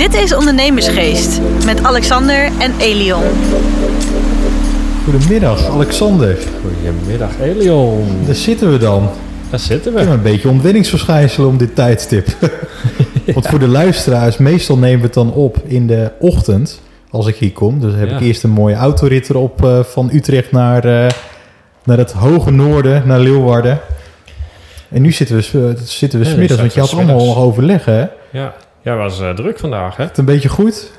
Dit is Ondernemersgeest met Alexander en Elion. Goedemiddag, Alexander. Goedemiddag, Elion. Daar zitten we dan. Daar zitten We een beetje ontwenningsverschijnselen om dit tijdstip. Want voor de luisteraars, meestal nemen we het dan op in de ochtend als ik hier kom. Dus heb Ja. ik eerst een mooie autorit erop eh, van Utrecht naar, eh, naar het hoge noorden, naar Leeuwarden. En nu zitten we, s- eh, zitten we Ja, smiddags, want je had zitten we allemaal smiddags. nog overleg, hè? Ja, jij was eh, druk vandaag, hè? Het een beetje goed?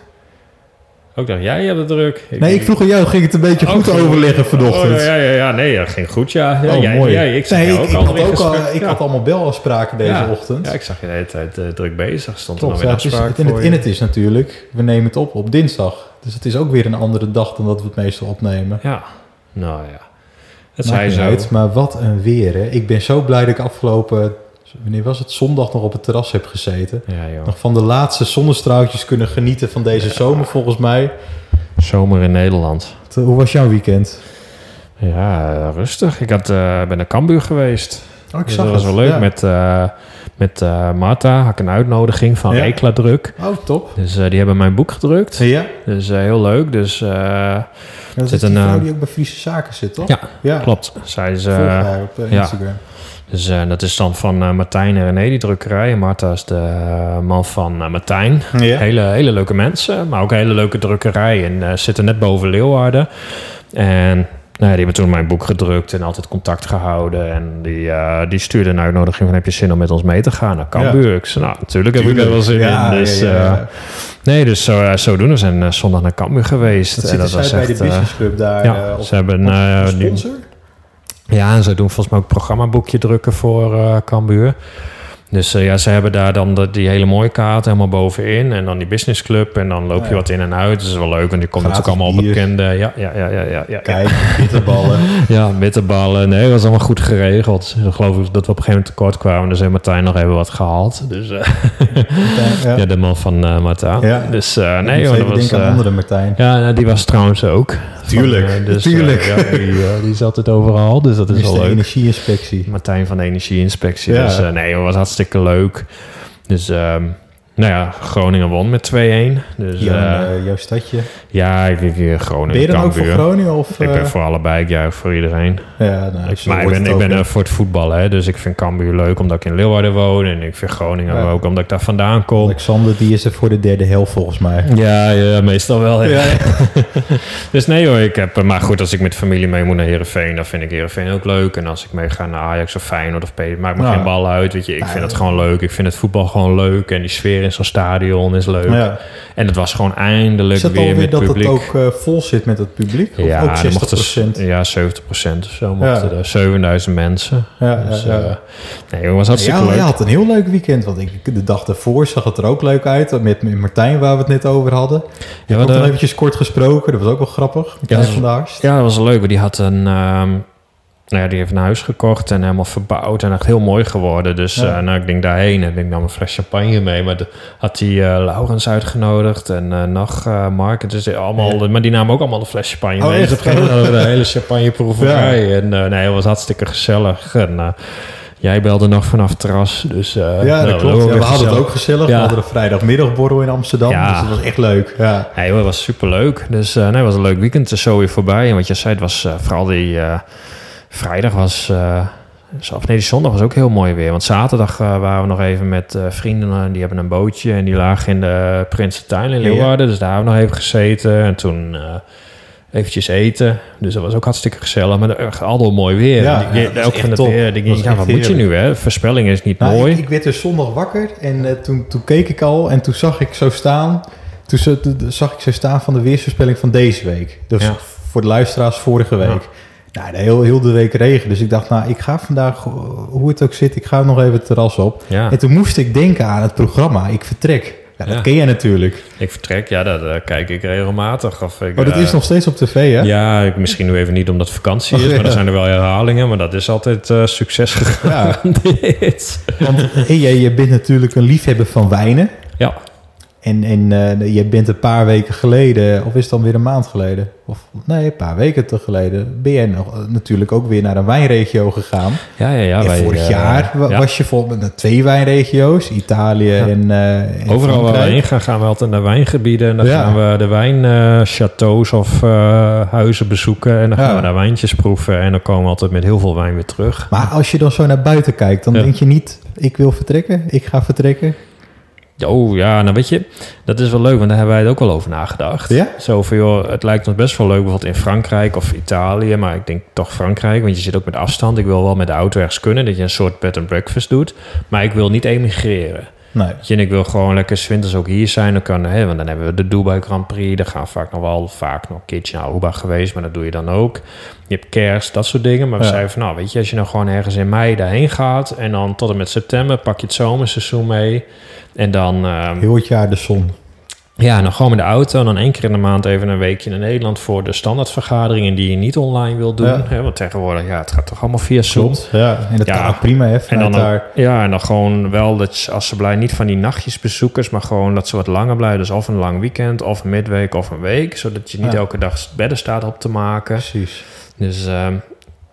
Ook dacht jij had het druk. Nee, ik vroeg aan jou, ging het een beetje goed Ook goed. overleggen vanochtend? Oh, ja, ja, ja, nee, dat ging goed, ja. ja Oh, jij, mooi. Jij, ik zag nee, jou ik, ook ik al had in ook al, gesprek. ik ja. had allemaal belafspraken deze Ja. ochtend. Ja, ik zag je de hele tijd eh, druk bezig. Stond er Klopt, nog weer afspraak het, en, het, je. het is natuurlijk, we nemen het op op dinsdag. Dus het is ook weer een andere dag dan dat we het meestal opnemen. Ja, nou ja. Het Maakt zei niet zo. uit, maar wat een weer. Hè. Ik ben zo blij dat ik afgelopen, wanneer was het, zondag nog op het terras heb gezeten. Ja, joh. Nog van de laatste zonnestraaltjes kunnen genieten van deze zomer volgens mij. Zomer in Nederland. Hoe was jouw weekend? Ja, rustig. Ik had, eh, ben naar Cambuur geweest. Oh, ik Dus dat was wel leuk. Met, eh met eh, Marta had ik een uitnodiging van Ja. Rekla Druk. Oh, top. Dus die hebben mijn boek gedrukt. Ja, Dus heel leuk. Dus dat is Zit die een, vrouw die ook bij Friese Zaken zit, toch? Ja, ja. klopt. Zij is, Volg haar op ja. Instagram. Dus, eh, dat is dan van eh, Martijn en René, die drukkerij. Marta is de eh, man van Martijn. Ja. Hele, hele leuke mensen, maar ook een hele leuke drukkerij. En zitten net boven Leeuwarden. En nou ja, die hebben toen mijn boek gedrukt en altijd contact gehouden. En die, die stuurde een uitnodiging van heb je zin om met ons mee te gaan naar Cambuur? Ik zei, nou, natuurlijk heb ik er wel zin Ja, in. Dus, nee, dus zo, zodoende. We zijn zondag naar Cambuur geweest. Dat En bij de Business Club daar ja, op, ze hebben op die- sponsor? Ja, en zij doen volgens mij ook programmaboekje drukken voor eh Cambuur. Dus eh, ja, ze hebben daar dan de- die hele mooie kaart helemaal bovenin. En dan die business club. En dan loop je Ja. wat in en uit. Dat is wel leuk. Want die komt natuurlijk allemaal bier. bekende... Ja, ja, ja, ja, ja, ja. Kijk, bitterballen. Ja, bitterballen. Nee, dat was allemaal goed geregeld. Ik geloof ik dat we op een gegeven moment tekort kwamen. Dus heeft Martijn nog even wat gehaald. Dus eh, ja. ja, de man van eh Marta. Ja. Dus nee, joh, dat was... denken aan andere Martijn. ja, nou, die was trouwens ook. Tuurlijk, Van, eh, dus, eh, tuurlijk. ja, die, eh, die zat het overal. Dus dat is wel de leuk. energieinspectie. Martijn van de Energieinspectie. Ja. Dus nee, het was hartstikke leuk. Dus ehm, nou ja, Groningen won met 2-1. Dus Jouw, ja, eh, jouw stadje. ja, ik, ik, eh, Groningen, Ben je dan ook voor. Groningen? Of, Ik ben eh, voor allebei, ik juich voor iedereen. Ja, nou, Ik, maar ik ben, ik ben er voor het voetballen, hè, dus ik vind Cambuur leuk omdat ik in Leeuwarden woon. En ik vind Groningen Ja. ook omdat ik daar vandaan kom. Alexander, die is er voor de derde helft volgens mij. Ja, ja, meestal wel. Ja. Dus nee hoor, ik heb, maar goed, als ik met familie mee moet naar Heerenveen, dan vind ik Heerenveen ook leuk. En als ik mee ga naar Ajax of Feyenoord of P, maakt me Ja. geen bal uit. Weet je, ik vind ja. het gewoon leuk. Ik vind het voetbal gewoon leuk. En die sfeer zo'n stadion is leuk. Ja. En het was gewoon eindelijk Is dat weer met dat publiek. het ook eh, vol zit met het publiek? Of ja, ook er 60 mochten, ja, 70 procent of zo mochten Ja. er. 7000 mensen. Ja, Dus, ja, ja. eh, nee, het was hartstikke Ja, leuk. je had een heel leuk weekend. Want ik, de dag daarvoor zag het er ook leuk uit. Met, met Martijn, waar we het net over hadden. Ja, we hadden- eventjes kort gesproken. Dat was ook wel grappig. Met Ja, dat-. Ja, dat was leuk. Die had een... ehm, ja, die heeft een huis gekocht en helemaal verbouwd en echt heel mooi geworden. Dus Ja. eh, nou, ik denk daarheen en ik nam een fles champagne mee. Maar de, had hij eh Laurens uitgenodigd en eh, nog Mark. Is allemaal, Maar die namen ook allemaal een fles champagne Oh, mee. Dus op een gegeven moment de hele champagneproeverij. En eh, nee, het was hartstikke gezellig. En jij belde nog vanaf terras. Dus, Ja, nou, dat klopt. was Ja, we hadden het ook gezellig. Ja. We hadden een vrijdagmiddagborrel in Amsterdam. Ja. Dus dat was echt leuk. Ja. Nee, het was super leuk. Dus nee, het was een leuk weekend. Het is zo weer voorbij. En wat je zei, het was vooral die vrijdag was. of nee, zondag was ook heel mooi weer. Want zaterdag eh, waren we nog even met eh, vrienden. en die hebben een bootje. En die lagen in de Prinsentuin in ja. Leeuwarden. Dus daar hebben we nog even gezeten. En toen. Eventjes eten. Dus dat was ook hartstikke gezellig. Maar echt al mooi weer. Ja, Die- ja, ook van het weer. Ja, wat moet je nu, hè? Voorspelling is niet Nou, mooi. Ik, ik werd dus zondag wakker en toen, toen keek ik al en toen zag ik zo staan. Toen zag ik zo staan van de weersvoorspelling van deze week. Dus Ja. voor de luisteraars vorige week. Nou, de heel, heel de week regen. Dus ik dacht, nou, ik ga vandaag, eh, hoe het ook zit, ik ga nog even het terras op. ja. En toen moest ik denken aan het programma Ik Vertrek. Ja, dat Ja. ken jij natuurlijk. Ik vertrek, ja, dat eh, kijk ik regelmatig. Of ik, Maar dat eh, is nog steeds op tv, hè? Ja, ik- misschien nu even niet omdat het vakantie is, Oh, ja. maar er zijn er wel herhalingen. Maar dat is altijd eh, succes gegaan. Ja. Want hey, je bent natuurlijk een liefhebber van wijnen. ja, En, en eh, je bent een paar weken geleden, of is het dan weer een maand geleden? Of nee, een paar weken te geleden, ben jij nog, eh, natuurlijk ook weer naar een wijnregio gegaan. Ja, ja, ja. wij, vorig eh, jaar wa- ja. was je volgens mij naar twee wijnregio's, Italië en, en Overal waar we Frankrijk. heen gaan, gaan we altijd naar wijngebieden. En dan Ja. gaan we de wijnchateaus of huizen bezoeken. En dan gaan we daar wijntjes proeven. En dan komen we altijd met heel veel wijn weer terug. Maar als je dan zo naar buiten kijkt, dan denk je niet, ik wil vertrekken, ik ga vertrekken. Oh ja, nou weet je, dat is wel leuk, want daar hebben wij het ook wel over nagedacht. Ja? Zo van, joh, het lijkt ons best wel leuk bijvoorbeeld in Frankrijk of Italië, maar ik denk toch Frankrijk, want je zit ook met afstand. Ik wil wel met de auto ergens kunnen, dat je een soort bed and breakfast doet, maar ik wil niet emigreren. Nee. Weet je, en ik wil gewoon lekker 's winters ook hier zijn. Dan kan, hè, want dan hebben we de Dubai Grand Prix. Daar gaan we vaak nog wel vaak nog een keertje naar Aruba geweest. Maar dat doe je dan ook. Je hebt kerst, dat soort dingen. Maar we Ja. zeiden van, nou weet je, als je nou gewoon ergens in mei daarheen gaat. En dan tot en met september pak je het zomerseizoen mee. En dan, ehm, Heel het jaar de zon. Ja, en dan gewoon met de auto. En dan één keer in de maand even een weekje naar Nederland voor de standaardvergaderingen die je niet online wil doen. Ja. Hè, want tegenwoordig, ja, het gaat toch allemaal via Zoom. Ja, en dat Ja. prima hè, En dan, daar. ja, en dan gewoon wel dat je, als ze blij niet van die nachtjesbezoekers, maar gewoon dat ze wat langer blijven. Dus of een lang weekend, of een midweek, of een week. Zodat je niet Ja. elke dag bedden staat op te maken. Precies. Dus ehm,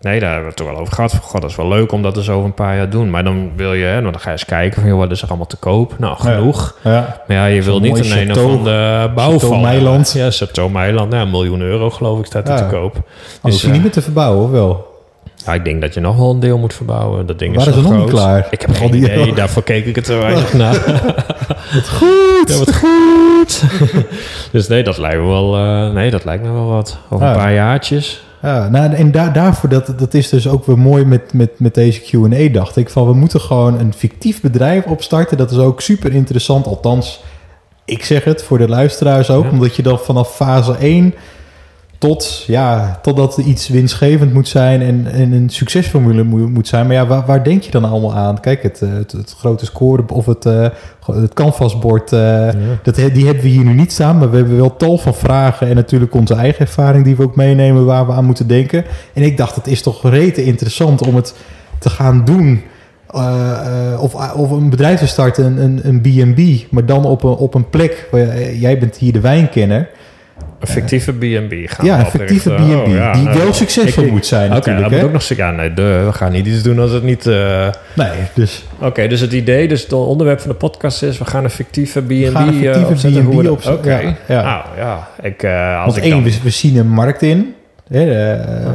nee, daar hebben we het toch wel over gehad. Van, God, dat is wel leuk om dat dus over een paar jaar te doen. Maar dan wil je, hè, dan ga je eens kijken van, joh, wat is er allemaal te koop? Nou, genoeg. Ja. Maar ja, je wil niet een een of andere bouwval. Château Meiland. Ja, Meiland. Ja, een miljoen euro geloof ik staat er Ja. te koop. Oh, dat is eh, niet meer te verbouwen, of wel? ja, ik denk dat je nog wel een deel moet verbouwen. Dat ding Waren is zo nog niet klaar? Ik heb Al geen idee. Daarvoor keek ik het te weinig naar. Wat goed! Ja, wat goed. dus nee, dat lijkt me wel, eh, nee, dat lijkt me wel wat. Over een paar jaartjes. Ja, nou, en daar, daarvoor, dat, dat is dus ook weer mooi met, met, met deze Q&A, dacht ik. Van, we moeten gewoon een fictief bedrijf opstarten. Dat is ook super interessant. Althans, ik zeg het voor de luisteraars ook. Ja. Omdat je dan vanaf fase 1 tot, ja, totdat er iets winstgevend moet zijn en, en een succesformule moet, moet zijn. Maar ja, waar, waar denk je dan allemaal aan? Kijk, het, eh, het, het grote score of het, eh, het canvasbord... eh, Ja. dat, die hebben we hier nu niet staan, maar we hebben wel tal van vragen en natuurlijk onze eigen ervaring die we ook meenemen waar we aan moeten denken. En ik dacht, het is toch rete interessant om het te gaan doen. of, of een bedrijf te starten, een- een een B&B, maar dan op een, op een plek. Waar, jij bent hier de wijnkenner. Een fictieve B&B gaan ja, een fictieve. B&B, Oh, ja, die nou, wel succesvol ik- moet zijn Oké, natuurlijk. hè? ook nog. Ja, nee, de, we gaan niet iets doen als het niet... eh, Nee, dus Oké, dus het idee, dus het onderwerp van de podcast is... we gaan een fictieve B&B fictieve eh, opzetten, B&B Oké, ja, ja. nou ja, ik, eh, als Want ik één, dan... we, zien een markt in. Hè, eh, eh,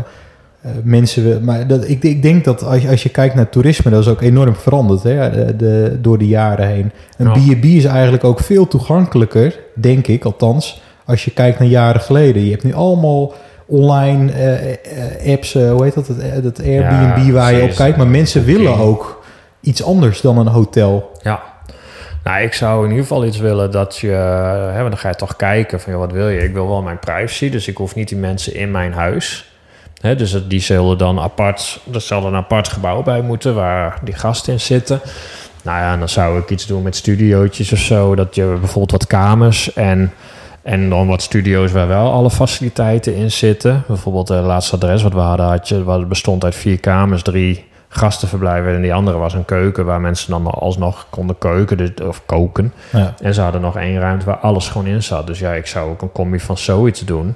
mensen, maar dat, ik, ik denk dat als je, als je kijkt naar toerisme, dat is ook enorm veranderd hè, de, de- door de jaren heen. Een Ja. B&B is eigenlijk ook veel toegankelijker, denk ik althans, als je kijkt naar jaren geleden. Je hebt nu allemaal online eh, eh, apps, eh, hoe heet dat, dat Airbnb Ja, waar je op kijkt. Maar mensen willen ook iets anders dan een hotel. Ja. Nou, ik zou in ieder geval iets willen dat je... Hè, want dan ga je toch kijken van, joh, wat wil je? Ik wil wel mijn privacy, dus ik hoef niet die mensen in mijn huis. Hè, dus die zullen dan apart... Er zal een apart gebouw bij moeten waar die gasten in zitten. Nou ja, en dan zou ik iets doen met studiootjes of zo. Dat je bijvoorbeeld wat kamers en... En dan wat studio's waar wel alle faciliteiten in zitten. Bijvoorbeeld het laatste adres wat we hadden, had je, wat bestond uit vier kamers, drie gastenverblijven. En die andere was een keuken waar mensen dan alsnog konden keuken dus, of koken. Ja. En ze hadden nog één ruimte waar alles gewoon in zat. Dus ja, ik zou ook een combi van zoiets doen.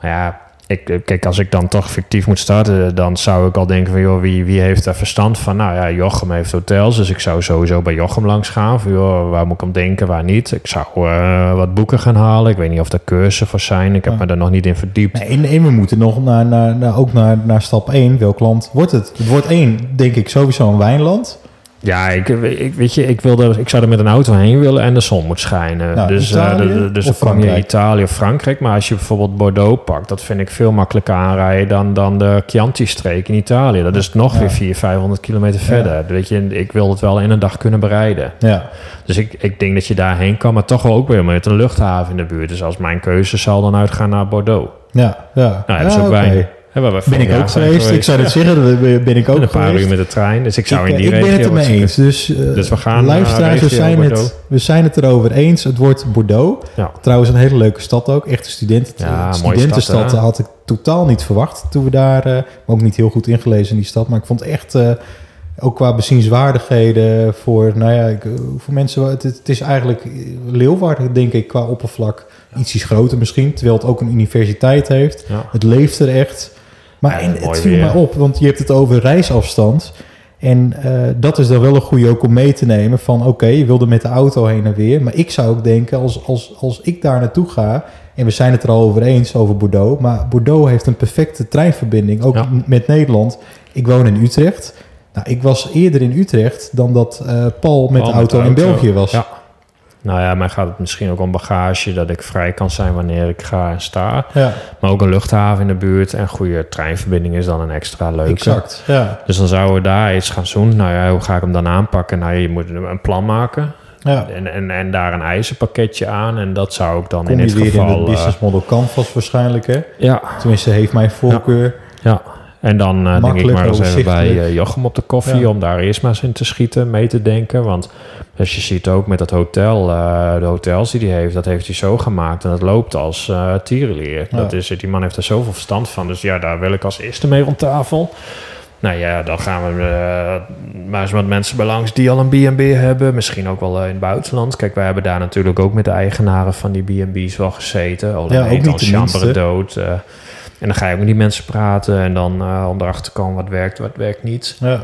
Maar ja, ik, kijk, als ik dan toch fictief moet starten, dan zou ik al denken van, joh, wie, wie heeft daar verstand van? Nou ja, Jochem heeft hotels, dus ik zou sowieso bij Jochem langs gaan. Van, joh, waar moet ik om denken, waar niet? Ik zou eh, wat boeken gaan halen. Ik weet niet of er cursussen voor zijn. Ik heb Ja. me daar nog niet in verdiept. Nee, en, en we moeten nog naar, naar, naar, ook naar, naar stap 1. Welk land wordt het? Het wordt één, denk ik, sowieso een wijnland. Ja, ik, ik, weet je, ik, wilde, ik zou er met een auto heen willen en de zon moet schijnen. Nou, dus Italië eh, de- de- dus of dan kom je? Italië of Frankrijk. Maar als je bijvoorbeeld Bordeaux pakt, dat vind ik veel makkelijker aanrijden dan, dan de Chianti-streek in Italië. Dat is nog Ja. weer 400, 500 kilometer verder. Weet je, ik wil het wel in een dag kunnen bereiden. Ja, Dus ik, ik denk dat je daarheen kan, maar toch ook weer met een luchthaven in de buurt. Dus als mijn keuze zal dan uitgaan naar Bordeaux. ja, ja. Nou, Ja, ook oké. wijn. Ben ik ook geweest. Ik zou het zeggen, dat ben ik ook En een paar geweest. uur met de trein. Dus ik zou ik, in die ik regio... ben het ermee eens. Dus, eh, Dus we gaan luisteraars, zijn, het, we zijn het erover eens. Het wordt Bordeaux. Ja. Trouwens, een hele leuke stad ook. Echt een student, Ja, mooie studentenstad stad, had ik totaal niet verwacht toen we daar... eh, ook niet heel goed ingelezen in die stad. Maar ik vond echt... eh, Ook qua bezienswaardigheden voor, nou ja, ik, voor mensen, het, het is eigenlijk Leeuwarden, denk ik, qua oppervlak ietsjes groter misschien, terwijl het ook een universiteit heeft. Ja. Het leeft er echt. Maar en, het viel mij op, want je hebt het over reisafstand. En eh, dat is dan wel een goede ook om mee te nemen van oké, je wilde met de auto heen en weer. Maar ik zou ook denken, als, als, als ik daar naartoe ga, en we zijn het er al over eens over Bordeaux, maar Bordeaux heeft een perfecte treinverbinding, ook Ja. met Nederland. Ik woon in Utrecht. Nou, ik was eerder in Utrecht dan dat eh, Paul met de auto in België was. Ja. Nou ja, mij gaat het misschien ook om bagage, dat ik vrij kan zijn wanneer ik ga en sta. Ja, Maar ook een luchthaven in de buurt en goede treinverbinding is dan een extra leuke. exact. Ja. Dus dan zouden we daar iets gaan doen. Nou ja, hoe ga ik hem dan aanpakken? Nou, je moet een plan maken. Ja. En, en, en daar een eisenpakketje aan. En dat zou ik dan Kom in dit geval... in het eh, business model canvas waarschijnlijk, hè? ja, Tenminste, heeft mijn voorkeur. ja. En dan eh, denk ik maar eens even bij eh, Jochem op de koffie... Ja. om daar eerst maar eens in te schieten, mee te denken. Want als je ziet ook met dat hotel... eh, de hotels die hij heeft, dat heeft hij zo gemaakt... en dat loopt als eh tierenleer. Ja. Dat is, het. die man heeft er zoveel verstand van. Dus ja, daar wil ik als eerste mee rond tafel... Nou ja, dan gaan we maar eens wat mensen bij langs die al een B&B hebben. Misschien ook wel in het buitenland. Kijk, wij hebben daar natuurlijk ook met de eigenaren van die B&B's wel gezeten. Al Ja, ook niet dan dood. En dan ga je ook met die mensen praten. En dan eh, om erachter te komen wat werkt, wat werkt niet. Ja.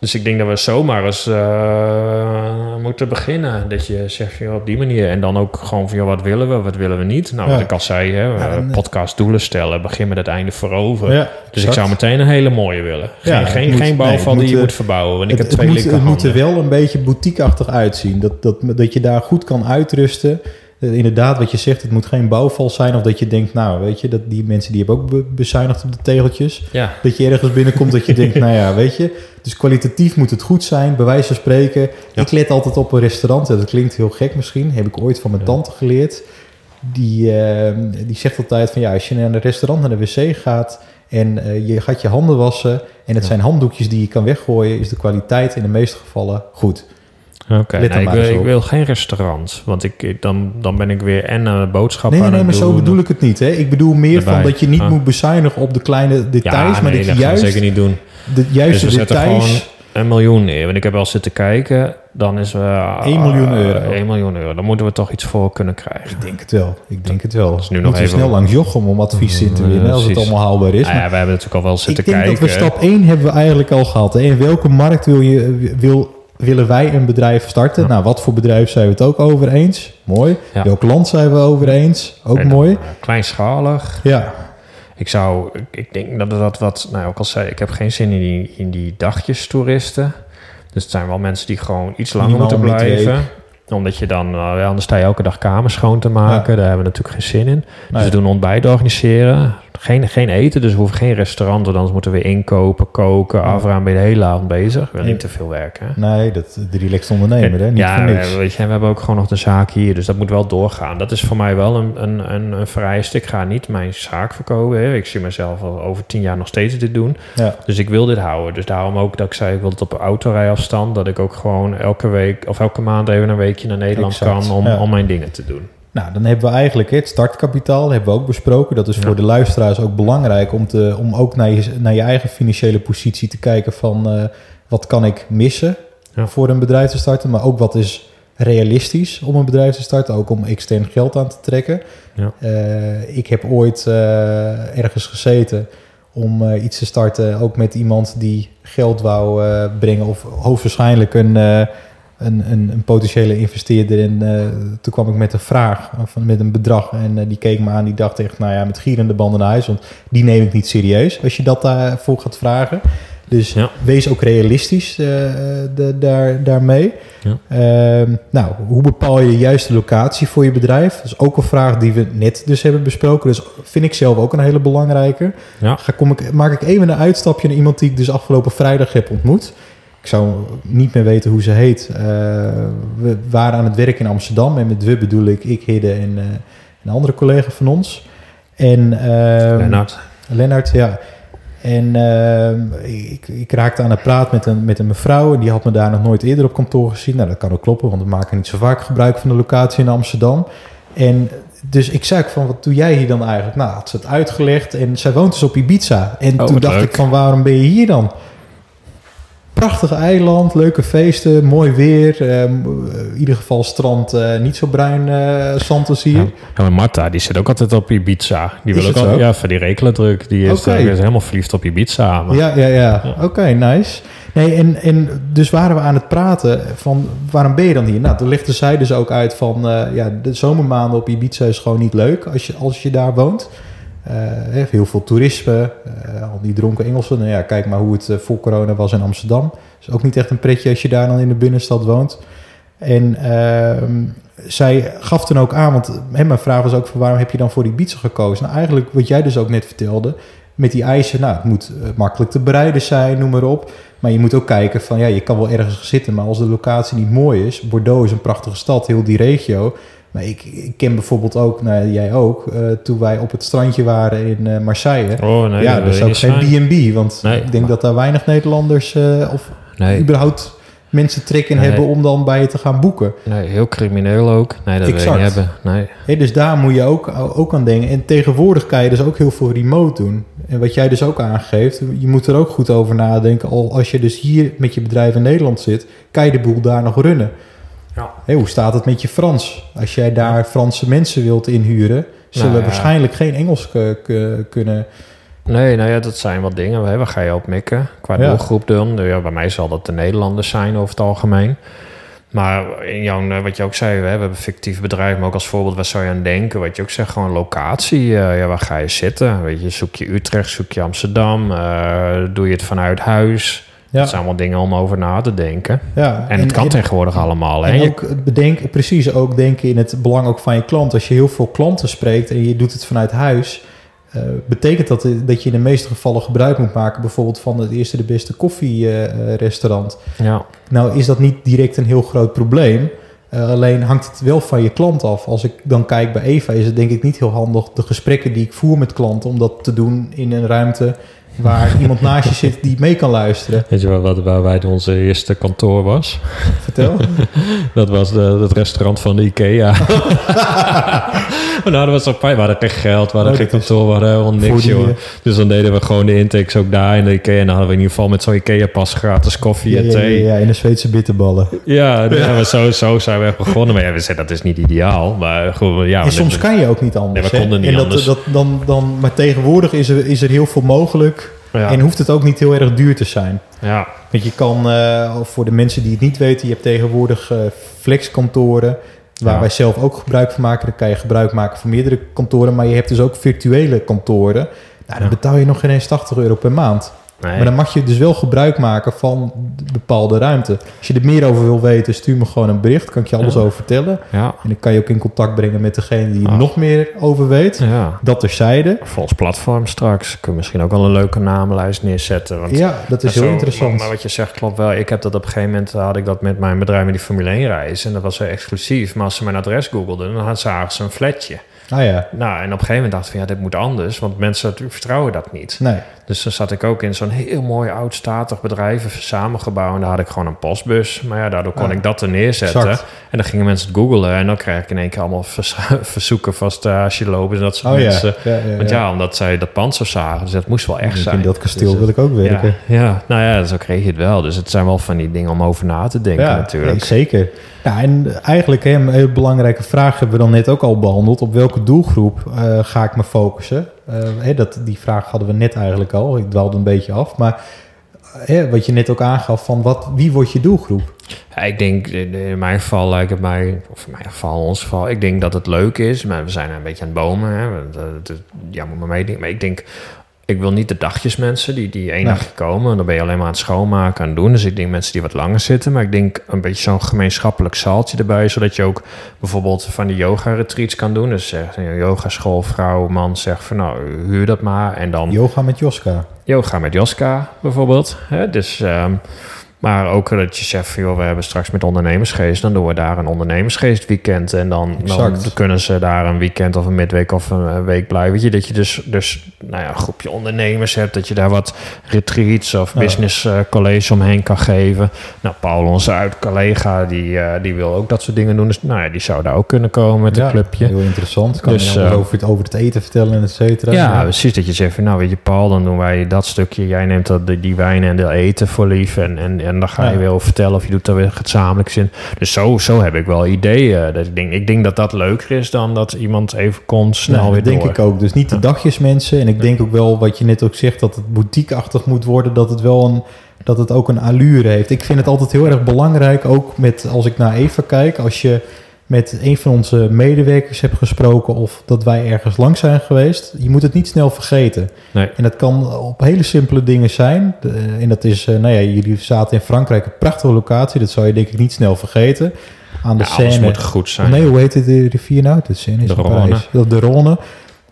Dus ik denk dat we zomaar eens eh, moeten beginnen. Dat je zegt van, joh, op die manier. En dan ook gewoon van, joh, wat willen we, wat willen we niet? Nou, wat ik al zei, hè, Ja, eh, podcast doelen stellen. Begin met het einde voorover. Ja, Dus ik zou meteen een hele mooie willen. Geen, het geen, moet- geen bouwval het die je moet, verbouwen. Want ik het, heb het twee moet, het moet er wel een beetje boutiqueachtig uitzien. Dat, dat, dat je daar goed kan uitrusten. Eh, inderdaad, wat je zegt, het moet geen bouwval zijn. Of dat je denkt, nou, weet je, dat die mensen die hebben ook be- bezuinigd op de tegeltjes. Ja, Dat je ergens binnenkomt dat je denkt, nou ja, weet je. Dus kwalitatief moet het goed zijn, bij wijze van spreken. Ja. Ik let altijd op een restaurant. Dat klinkt heel gek misschien. Heb ik ooit van mijn Ja. tante geleerd. Die, eh, die zegt altijd van ja, als je naar een restaurant naar de wc gaat en eh, je gaat je handen wassen en het zijn handdoekjes die je kan weggooien, is de kwaliteit in de meeste gevallen goed. Oké. Ik, maar wil, ik geen restaurant. Want ik, ik- dan, dan ben ik weer en een boodschap Nee, aan nee, nee, maar zo bedoel ik het niet. Hè? Ik bedoel meer van dat je niet Ah. moet bezuinigen op de kleine details, Ja, maar nee, dat je juist zeker niet doen. de juiste Dus we zetten details. gewoon een miljoen neer. Want ik heb al zitten kijken, dan is... eh 1 miljoen euro. 1 miljoen euro. Dan moeten we toch iets voor kunnen krijgen. Ik denk het wel. Ik denk het wel. is nu nog even- snel langs Jochem om advies in te winnen, als het allemaal haalbaar is. Nou Maar ja, we hebben natuurlijk al wel ik zitten denk kijken. dat we stap 1 hebben we eigenlijk al gehad. Hè? In welke markt wil je, wil, willen wij een bedrijf starten? Ja. Nou, wat voor bedrijf zijn we het ook over eens? Mooi. Ja. Welk land zijn we over eens? Ook dan, mooi. eh, kleinschalig. Ja, Ik zou, ik, denk dat dat wat, nou ook al zei, ik heb geen zin in die, in die dagjes toeristen. Dus het zijn wel mensen die gewoon iets langer Minimaal moeten blijven. Omdat je dan, nou anders sta je elke dag kamers schoon te maken. Daar hebben we natuurlijk geen zin in. Dus Nee. we doen ontbijt organiseren. Geen, geen eten, dus we hoeven geen restaurant. Want anders moeten we inkopen, koken, Ja. afruimen. Ben je de hele avond bezig. We Ja. niet te veel werken. nee, dat, de relaxed ondernemer, hè? Niet ja, we- weet je, we hebben ook gewoon nog de zaak hier, dus dat moet wel doorgaan. Dat is voor mij wel een, een, een, een vereiste. Ik ga niet mijn zaak verkopen. Hè. Ik zie mezelf al over tien jaar nog steeds dit doen. Ja. Dus ik wil dit houden. Dus daarom ook dat ik zei, ik wil het op autorijafstand. Dat ik ook gewoon elke week of elke maand even een weekje naar Nederland Exact, kan om, ja. om mijn dingen te doen. Nou, dan hebben we eigenlijk het startkapitaal, hebben we ook besproken. Dat is Ja. voor de luisteraars ook belangrijk om, te, om ook naar je, naar je eigen financiële positie te kijken van eh, wat kan ik missen Ja. voor een bedrijf te starten, maar ook wat is realistisch om een bedrijf te starten, ook om extern geld aan te trekken. Ja. Eh, ik heb ooit eh, ergens gezeten om iets te starten, ook met iemand die geld wou brengen of hoogstwaarschijnlijk een... een, een, een potentiële investeerder. En eh, toen kwam ik met een vraag, of met een bedrag. En eh, die keek me aan, die dacht echt, nou ja, met gierende banden naar huis. Want die neem ik niet serieus als je dat daarvoor gaat vragen. Dus Ja. wees ook realistisch eh, de, daar, daarmee. Ja. Ehm, nou, hoe bepaal je juist de locatie voor je bedrijf? Dat is ook een vraag die we net dus hebben besproken. Dus vind ik zelf ook een hele belangrijke. Ja. Ga, kom ik, maak ik even een uitstapje naar iemand die ik dus afgelopen vrijdag heb ontmoet. Ik zou niet meer weten hoe ze heet. Eh, we waren aan het werk in Amsterdam. En met we bedoel ik ik, Hidde en eh, een andere collega van ons. En, ehm, Lennart. Lennart, ja. En ehm, ik, ik raakte aan het praat met een, met een mevrouw. En die had me daar nog nooit eerder op kantoor gezien. Nou, dat kan ook kloppen, want we maken niet zo vaak gebruik van de locatie in Amsterdam. En dus ik zei van, wat doe jij hier dan eigenlijk? Nou, had ze het uitgelegd. En zij woont dus op Ibiza. En Oh, toen dacht leuk. ik van, waarom ben je hier dan? Prachtig eiland, leuke feesten, mooi weer. eh, in ieder geval strand, eh, niet zo bruin eh zand als hier. Ja, maar Marta, die zit ook altijd op Ibiza. Die Is wil ook al, ja, van die rekelandruk. Die is, helemaal verliefd op Ibiza. Maar, Ja, ja, ja. Oké, nice. Nee, en, en dus waren we aan het praten van waarom ben je dan hier? Nou, toen legde zij dus ook uit van ja, de zomermaanden op Ibiza is gewoon niet leuk als je, als je daar woont. Eh, heel veel toerisme, eh, al die dronken Engelsen. Nou ja, kijk maar hoe het eh, voor corona was in Amsterdam. Is ook niet echt een pretje als je daar dan in de binnenstad woont. En ehm, zij gaf toen ook aan, want hè, mijn vraag was ook van waarom heb je dan voor Ibiza gekozen? Nou, eigenlijk wat jij dus ook net vertelde, met die eisen, nou, het moet makkelijk te bereiden zijn, noem maar op. Maar je moet ook kijken van, ja, je kan wel ergens zitten, maar als de locatie niet mooi is, Bordeaux is een prachtige stad, heel die regio. Maar ik, ik ken bijvoorbeeld ook, nou jij ook, eh, toen wij op het strandje waren in eh, Marseille. Oh nee, ja, wil ook geen. B&B, want Nee. ik denk dat daar weinig Nederlanders eh, of Nee, überhaupt mensen trek in Nee. hebben om dan bij je te gaan boeken. nee, heel crimineel ook. Nee, dat wil Exact. je niet hebben. Nee. Hè, dus daar moet je ook, ook aan denken. En tegenwoordig kan je dus ook heel veel remote doen. En wat jij dus ook aangeeft, je moet er ook goed over nadenken. Al als je dus hier met je bedrijf in Nederland zit, kan je de boel daar nog runnen. Ja. Hoe staat het met je Frans? Als jij daar Franse mensen wilt inhuren, zullen Nou waarschijnlijk geen Engels k- kunnen. Nee, nou ja, dat zijn wat dingen. Hè, Waar ga je op mikken? Qua doelgroep dan. Nou Ja, bij mij zal dat de Nederlanders zijn over het algemeen. Maar in jouw, eh, wat je ook zei, we hebben een fictief bedrijf, maar ook als voorbeeld, waar zou je aan denken? Wat je ook zegt, gewoon locatie. eh, ja, waar ga je zitten? Weet je, zoek je Utrecht, zoek je Amsterdam? eh, doe je het vanuit huis? Ja, Dat zijn allemaal dingen om over na te denken. ja. En, het kan tegenwoordig allemaal. En Je- ook het bedenken, precies ook denken in het belang ook van je klant. Als je heel veel klanten spreekt en je doet het vanuit huis, eh, betekent dat dat je in de meeste gevallen gebruik moet maken, bijvoorbeeld van het eerste de beste koffierestaurant. ja. nou is dat niet direct een heel groot probleem. Eh, alleen hangt het wel van je klant af. Als ik dan kijk bij Eva, is het denk ik niet heel handig de gesprekken die ik voer met klanten om dat te doen in een ruimte waar iemand naast je zit die mee kan luisteren. Weet je wel wat, waar wij onze eerste kantoor was? Vertel. Dat was de, het restaurant van de IKEA. nou, dat was apart. We hadden geen geld, we hadden Oh, geen kantoor, we hadden helemaal niks, die, joh. Dus dan deden we gewoon de intakes ook daar in de IKEA. En dan hadden we in ieder geval met zo'n IKEA-pas gratis koffie Ja, en thee. ja, ja, in de Zweedse bitterballen. Ja, ja. maar zo, zo zijn we echt begonnen. Maar ja, we zeiden dat is niet ideaal. Maar goed, ja. en soms kan je ook niet anders. Nee, we konden niet en dat, anders. Dat, dan, dan, maar tegenwoordig is er, is er heel veel mogelijk. Ja, En hoeft het ook niet heel erg duur te zijn. ja, Want je kan, eh, voor de mensen die het niet weten, je hebt tegenwoordig eh, flexkantoren. Waar Ja. wij zelf ook gebruik van maken. Dan kan je gebruik maken van meerdere kantoren. Maar je hebt dus ook virtuele kantoren. Nou, dan betaal je nog geen eens 80 euro per maand. Nee. Maar dan mag je dus wel gebruik maken van de bepaalde ruimte. Als je er meer over wil weten, stuur me gewoon een bericht. Kan ik je alles Ja. over vertellen. ja, En dan kan je ook in contact brengen met degene die er Ah. nog meer over weet. ja. Dat terzijde. Voor ons platform straks kun je misschien ook wel een leuke namenlijst neerzetten. Want Ja, dat is heel zo, interessant. Maar, wat je zegt klopt wel. Ik heb dat op een gegeven moment had ik dat met mijn bedrijf met die Formule 1 reis. En dat was heel exclusief. Maar als ze mijn adres googelden, dan had- zagen ze een flatje. Ah ja, Nou, en op een gegeven moment dacht ik van ja, dit moet anders. Want mensen vertrouwen dat niet. nee. Dus dan zat ik ook in zo'n heel mooi oud statig bedrijf, even samengebouwd. En daar had ik gewoon een postbus. Maar ja, daardoor kon ik dat er neerzetten. exact. En dan gingen mensen het googelen. En dan kreeg ik in één keer allemaal vers- verzoeken van stage lopen en dat soort Oh mensen. ja, ja, Want ja, omdat zij dat pand zo zagen. Dus dat moest wel echt zijn. In dat kasteel Dus, wil ik ook werken. ja, nou ja, zo kreeg je het wel. Dus het zijn wel van die dingen om over na te denken natuurlijk. nee, zeker. Ja, en eigenlijk hè, een hele belangrijke vraag hebben we dan net ook al behandeld. Op welke doelgroep eh, ga ik me focussen? Eh, dat, die vraag hadden we net eigenlijk al. Ik dwaalde een beetje af. Maar eh, wat je net ook aangaf, van wat, wie wordt je doelgroep? Ja, ik denk in mijn geval lijkt het mij, of in mijn geval, ons geval, ik denk dat het leuk is. Maar we zijn een beetje aan het bomen. Hè. Ja, moet maar meedenken. Maar ik denk, ik wil niet de dagjesmensen die, die één Nee. dagje komen. Dan ben je alleen maar aan het schoonmaken het doen. Dus ik denk mensen die wat langer zitten. Maar ik denk een beetje zo'n gemeenschappelijk zaaltje erbij. Zodat je ook bijvoorbeeld van die yoga-retreats kan doen. Dus zeg, een yogaschool, vrouw, man zegt van nou, huur dat maar. En dan Yoga met Joska. yoga met Joska bijvoorbeeld. Hè? Dus, ehm, maar ook dat je zegt, van, joh, we hebben straks met ondernemersgeest, dan doen we daar een ondernemersgeest weekend. En dan, dan kunnen ze daar een weekend of een midweek of een eh, week blijven. Weet je, dat je dus, dus nou ja, een groepje ondernemers hebt, dat je daar wat retreats of Ja. business eh, college omheen kan geven. Nou, Paul, onze uit-collega, die, eh, die wil ook dat soort dingen doen. Dus nou ja, die zou daar ook kunnen komen met een Ja, clubje. Heel interessant. Kan Dus, je eh, over, het, over het eten vertellen en et cetera. Ja, precies. Dat je zegt van, nou weet je Paul, dan doen wij dat stukje. Jij neemt dat, die, die wijn en de eten voor lief. En, en, en En dan ga je Ja. weer over vertellen of je doet er weer gezamenlijk in. Dus zo, zo heb ik wel ideeën. Dat ik, denk, ik denk dat dat leuker is dan dat iemand even komt snel Nou, weer dat denk ik ook. Dus niet de dagjesmensen. En ik denk ook wel, wat je net ook zegt, dat het boutique-achtig moet worden. Dat het wel een, dat het ook een allure heeft. Ik vind het altijd heel erg belangrijk, ook met, als ik naar Eva kijk, als je met een van onze medewerkers hebt gesproken of dat wij ergens lang zijn geweest, je moet het niet snel vergeten. Nee. En dat kan op hele simpele dingen zijn. De- en dat is, eh, nou ja, jullie zaten in Frankrijk, een prachtige locatie. Dat zou je denk ik niet snel vergeten. Aan de Ja, Seine. moet goed zijn. Nee, hoe heet het, de rivier nou? De Seine is De Rhône. De Rhône.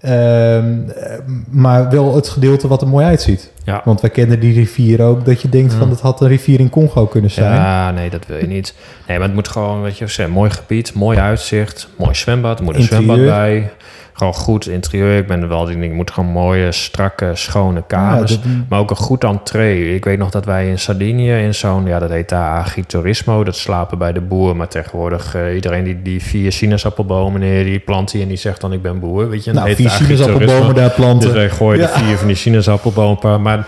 Ehm, eh, maar wel het gedeelte wat er mooi uitziet. Ja. Want wij kennen die rivier ook, dat je denkt van, Mm. dat had een rivier in Congo kunnen zijn. Ja, nee, dat wil je niet. Nee, maar het moet gewoon, weet je, zeggen, mooi gebied, mooi uitzicht, mooi zwembad, er moet een Interieur. zwembad bij. Gewoon goed interieur. Ik ben er wel, die ding moet gewoon mooie, strakke, schone kamers. Ja, dat- Maar ook een goed entree. Ik weet nog dat wij in Sardinië in zo'n, ja, dat heet daar agriturismo. Dat slapen bij de boer. Maar tegenwoordig eh, iedereen die, die vier sinaasappelbomen neer, die plant die en die zegt dan ik ben boer. Weet je, nou, vier sinaasappelbomen daar planten. Dus wij gooien Ja. de vier van die sinaasappelbomen. Maar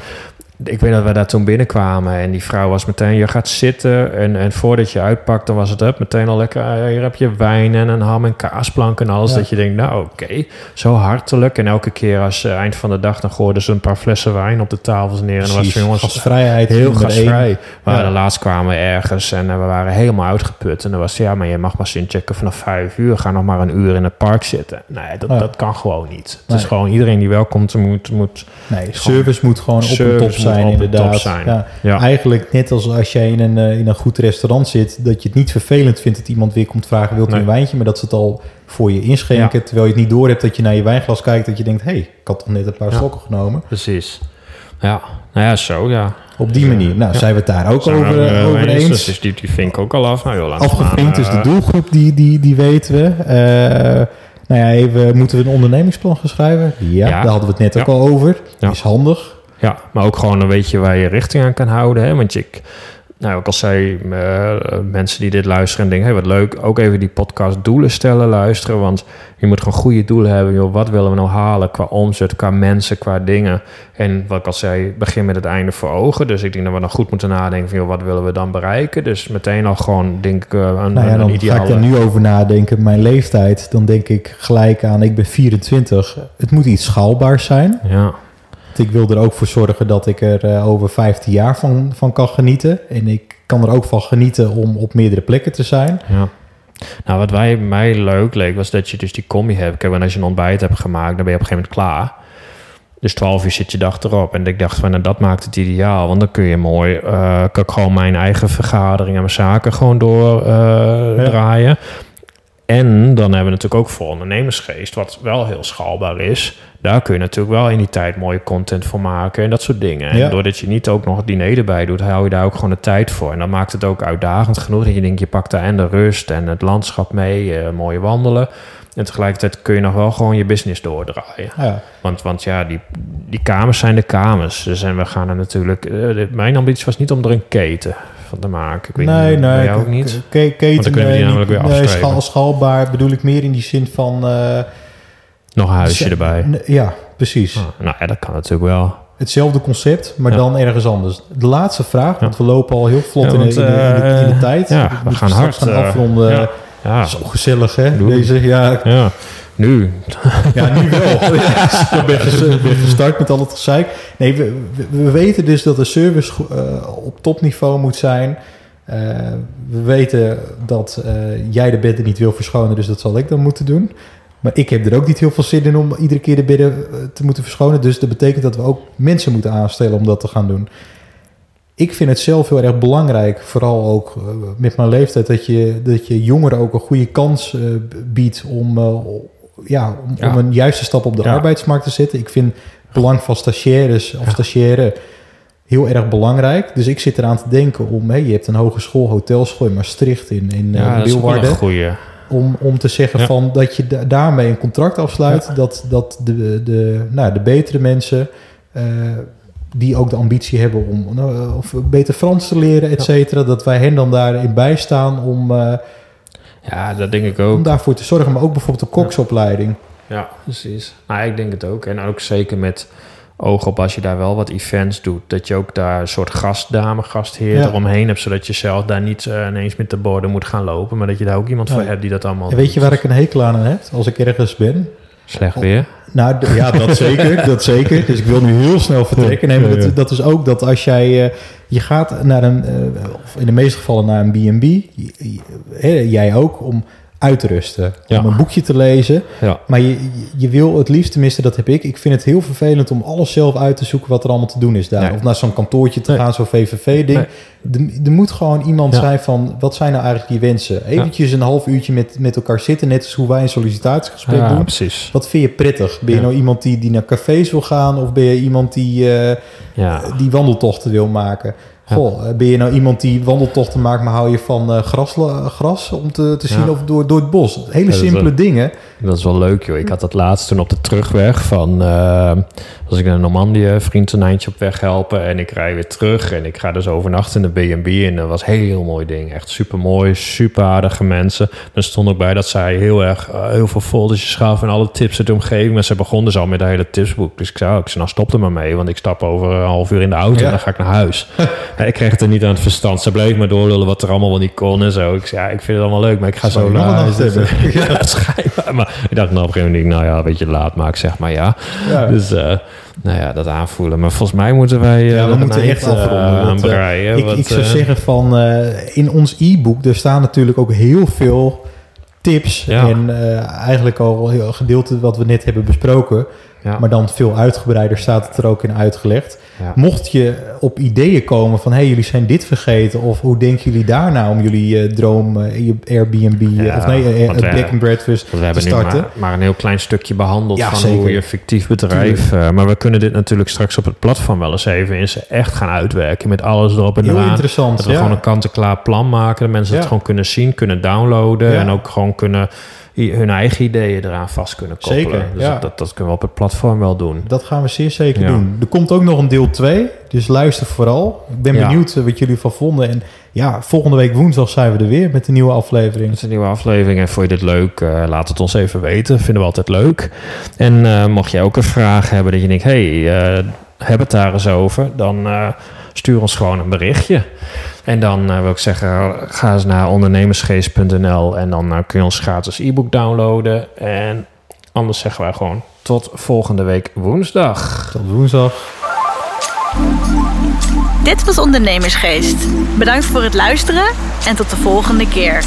ik weet dat we daar toen binnenkwamen en die vrouw was meteen, je gaat zitten en, en voordat je uitpakt, dan was het up, meteen al lekker, eh, hier heb je wijn en een ham en kaasplank en alles. Ja. Dat je denkt, nou oké, zo hartelijk. En elke keer als eh, eind van de dag, dan gooiden ze een paar flessen wijn op de tafels neer. En dan was het, jongens, gastvrijheid. heel gastvrij. Maar Ja. de laatst kwamen we ergens en eh, we waren helemaal uitgeput. En dan was ja, maar je mag maar inchecken vanaf vijf uur. Ga nog maar een uur in het park zitten. Nee, dat, Ja. dat kan gewoon niet. Het Nee. is gewoon iedereen die welkomt moet... moet Nee, service moet gewoon op Service zijn, inderdaad. zijn. Ja. ja. Eigenlijk net als als jij in een, eh, in een goed restaurant zit, dat je het niet vervelend vindt dat iemand weer komt vragen, wilt u Nee. een wijntje? Maar dat ze het al voor je inschenken, terwijl je het niet door hebt dat je naar je wijnglas kijkt, dat je denkt, hé, hey, ik had toch net een paar Ja. slokken genomen. Precies. Ja, nou ja, zo ja. Op die manier. Nou, ja. zijn we het daar ook Zijn over, over eens? Dus die, die vink ik ook al af. Nou, joh, maar, dus de eh, doelgroep, die, die, die weten we. Eh, nou ja, even, moeten we een ondernemingsplan gaan schrijven? Ja, Ja. daar hadden we het net Ja. ook al over. Is handig. Ja, maar ook gewoon een beetje waar je richting aan kan houden. Hè? Want ik, nou, ook al zei eh, mensen die dit luisteren en denken, hey, wat leuk, ook even die podcast doelen stellen, luisteren. Want je moet gewoon goede doelen hebben. Joh, wat willen we nou halen qua omzet, qua mensen, qua dingen. En wat ik al zei, begin met het einde voor ogen. Dus ik denk dat we dan goed moeten nadenken van, joh, wat willen we dan bereiken? Dus meteen al gewoon, denk ik, eh, een, Nou ja, dan ideale... ga ik er nu over nadenken. Mijn leeftijd, dan denk ik gelijk aan, ik ben 24. Het moet iets schaalbaars zijn. Ja, Ik wil er ook voor zorgen dat ik er eh, over 15 jaar van, van kan genieten. En ik kan er ook van genieten om op meerdere plekken te zijn. Ja. Nou, wat wij, mij leuk leek, was dat je dus die combi hebt. Kijk, en als je een ontbijt hebt gemaakt, dan ben je op een gegeven moment klaar. Dus 12 uur zit je dag erop. En ik dacht van, nou, dat maakt het ideaal. Want dan kun je mooi, eh, kan ik gewoon mijn eigen vergadering en mijn zaken gewoon door eh, Ja. En dan hebben we natuurlijk ook voor ondernemersgeest, wat wel heel schaalbaar is. Daar kun je natuurlijk wel in die tijd mooie content voor maken en dat soort dingen. En Ja. doordat je niet ook nog het diner erbij doet, hou je daar ook gewoon de tijd voor. En dan maakt het ook uitdagend genoeg dat je denkt, je pakt daar en de rust en het landschap mee, eh, mooie wandelen. En tegelijkertijd kun je nog wel gewoon je business doordraaien. Ja, Want, want ja, die, die kamers zijn de kamers. Dus en we gaan er natuurlijk... eh, mijn ambitie was niet om er een keten van te maken. Ik weet nee, niet, nee. jou ook niet? Keten, Want dan kunnen we die namelijk weer nee, afstrepen. schaal, schaalbaar bedoel ik meer in die zin van... eh, Nog een huisje z- erbij. n- Ja, precies. Ah, nou ja, dat kan natuurlijk wel. Hetzelfde concept, maar Ja. dan ergens anders. De laatste vraag, want we lopen al heel vlot in, de, in, de, in, de, in de eh, tijd. ja, we gaan hard, gaan eh, afronden. ja. Ja, Zo gezellig, hè? Doe. Deze, ja, ja. Nu. Ja, nu wel. Ja, ik ben ges- ben gestart met al het gezeik. Nee, we, we, we weten dus dat de service eh, op topniveau moet zijn. Eh, we weten dat eh, jij de bedden niet wil verschonen, dus dat zal ik dan moeten doen. Maar ik heb er ook niet heel veel zin in om iedere keer de bedden te moeten verschonen. Dus dat betekent dat we ook mensen moeten aanstellen om dat te gaan doen. Ik vind het zelf heel erg belangrijk, vooral ook met mijn leeftijd, dat je, dat je jongeren ook een goede kans biedt om, ja, om, Ja. om een juiste stap op de Ja. arbeidsmarkt te zetten. Ik vind het belang van stagiaires of stagiaire heel erg belangrijk. Dus ik zit eraan te denken om, je hebt een hogeschool, hotelschool in Maastricht, in, in eh, Ja, Leeuwarden goeie. om, om te zeggen van dat je da- daarmee een contract afsluit. Dat, dat de, de, nou, de betere mensen eh, die ook de ambitie hebben om nou, of beter Frans te leren, et cetera, dat wij hen dan daarin bijstaan om, eh, Ja, dat denk ik om ook. daarvoor te zorgen. Maar ook bijvoorbeeld de koksopleiding. Ja, precies. Nou, ik denk het ook. En ook zeker met oog op als je daar wel wat events doet. Dat je ook daar een soort gastdame, gastheer Ja. eromheen hebt. Zodat je zelf daar niet eh, ineens met de borden moet gaan lopen. Maar dat je daar ook iemand voor hebt die dat allemaal En weet je waar ik een hekel aan heb als ik ergens ben? Slecht weer. Nou, ja, dat zeker, dat zeker. Dus ik wil nu heel snel vertrekken. Nee, maar dat, dat is ook dat als jij... eh, je gaat naar een... eh, of in de meeste gevallen naar een B&B. jij ook, om uit te rusten. Ja. Om een boekje te lezen. Ja. Maar je, je- wil het liefst, tenminste dat heb ik... Ik vind het heel vervelend om alles zelf uit te zoeken... wat er allemaal te doen is daar. Nee. Of naar zo'n kantoortje te Nee. gaan, zo'n VVV-ding. Er, er moet gewoon iemand Ja. zijn van... wat zijn nou eigenlijk je wensen? Eventjes een half uurtje met, met elkaar zitten... net als hoe wij een sollicitatiegesprek Ja, doen. precies. Wat vind je prettig? Ben je nou iemand die, die naar cafés wil gaan? Of ben je iemand die, eh, die wandeltochten wil maken? Goh, eh, ben je nou iemand die wandeltochten maakt, maar hou je van eh, gras, gras om te, te zien Ja. of door, door het bos? Hele simpele dingen. Dat is wel leuk, joh. Ik had dat laatst toen op de terugweg van... eh was ik naar Normandië, vriend een eindje op weg helpen... en ik rij weer terug en ik ga dus overnachten in de B&B... en dat was een heel mooi ding. Echt super mooi, super aardige mensen. Er stond ook bij dat zij heel erg heel veel foldertjes gaven... en alle tips uit de omgeving. Maar ze begonnen dus al met een hele tipsboek. Dus ik zei, oh, ik zei, nou stop er maar mee... want ik stap over een half uur in de auto en dan ga ik naar huis. Ik kreeg het er niet aan het verstand. Ze bleef maar doorlullen wat er allemaal wel niet kon en zo. Ik zei, ja, ik vind het allemaal leuk, maar ik ga zo naar huis. Ja, schijnbaar. Maar ik dacht nou op een gegeven moment, nou ja, een beetje laat, maar ik zeg maar ja. Ja. Dus, eh, nou ja, dat aanvoelen. Maar volgens mij moeten wij eh, Ja, we een moeten echt eh, afronden, want, aan eh, breien. ik, ik zou eh, zeggen van eh, in ons e-book, er staan natuurlijk ook heel veel tips. Ja. En eh, eigenlijk al gedeelte wat we net hebben besproken. Ja, Maar dan veel uitgebreider staat het er ook in uitgelegd. ja. Mocht je op ideeën komen van... hé, hey, jullie zijn dit vergeten... of hoe denken jullie daarna om jullie eh, droom... eh, je Airbnb... eh, Ja, of nee, we- Black and Breakfast we hebben nu starten. maar, maar een heel klein stukje behandeld van zeker. hoe je fictief bedrijf... maar we kunnen dit natuurlijk straks op het platform wel eens even in ze echt gaan uitwerken. Met alles erop en Heel eraan. interessant, Dat we gewoon een kant-en-klaar plan maken. Dat mensen het gewoon kunnen zien, kunnen downloaden. En ook gewoon kunnen hun eigen ideeën eraan vast kunnen koppelen. Zeker, dus ja. dat, dat, kunnen we op het platform wel doen. Dat gaan we zeer zeker Ja. doen. Er komt ook nog een deel 2, dus luister vooral. Ik ben Ja. benieuwd eh, wat jullie van vonden. En ja, volgende week woensdag zijn we er weer met een nieuwe aflevering. Is een nieuwe aflevering en vond je dit leuk? eh, laat het ons even weten. Vinden we altijd leuk. En eh, mocht jij ook een vraag hebben dat je denkt... hey, eh, heb het daar eens over. Dan stuur ons gewoon een berichtje. En dan eh, wil ik zeggen, ga eens naar ondernemersgeest.nl... en dan eh, kun je ons gratis e-book downloaden. En anders zeggen wij gewoon tot volgende week woensdag. Tot woensdag. Dit was Ondernemersgeest. Bedankt voor het luisteren en tot de volgende keer.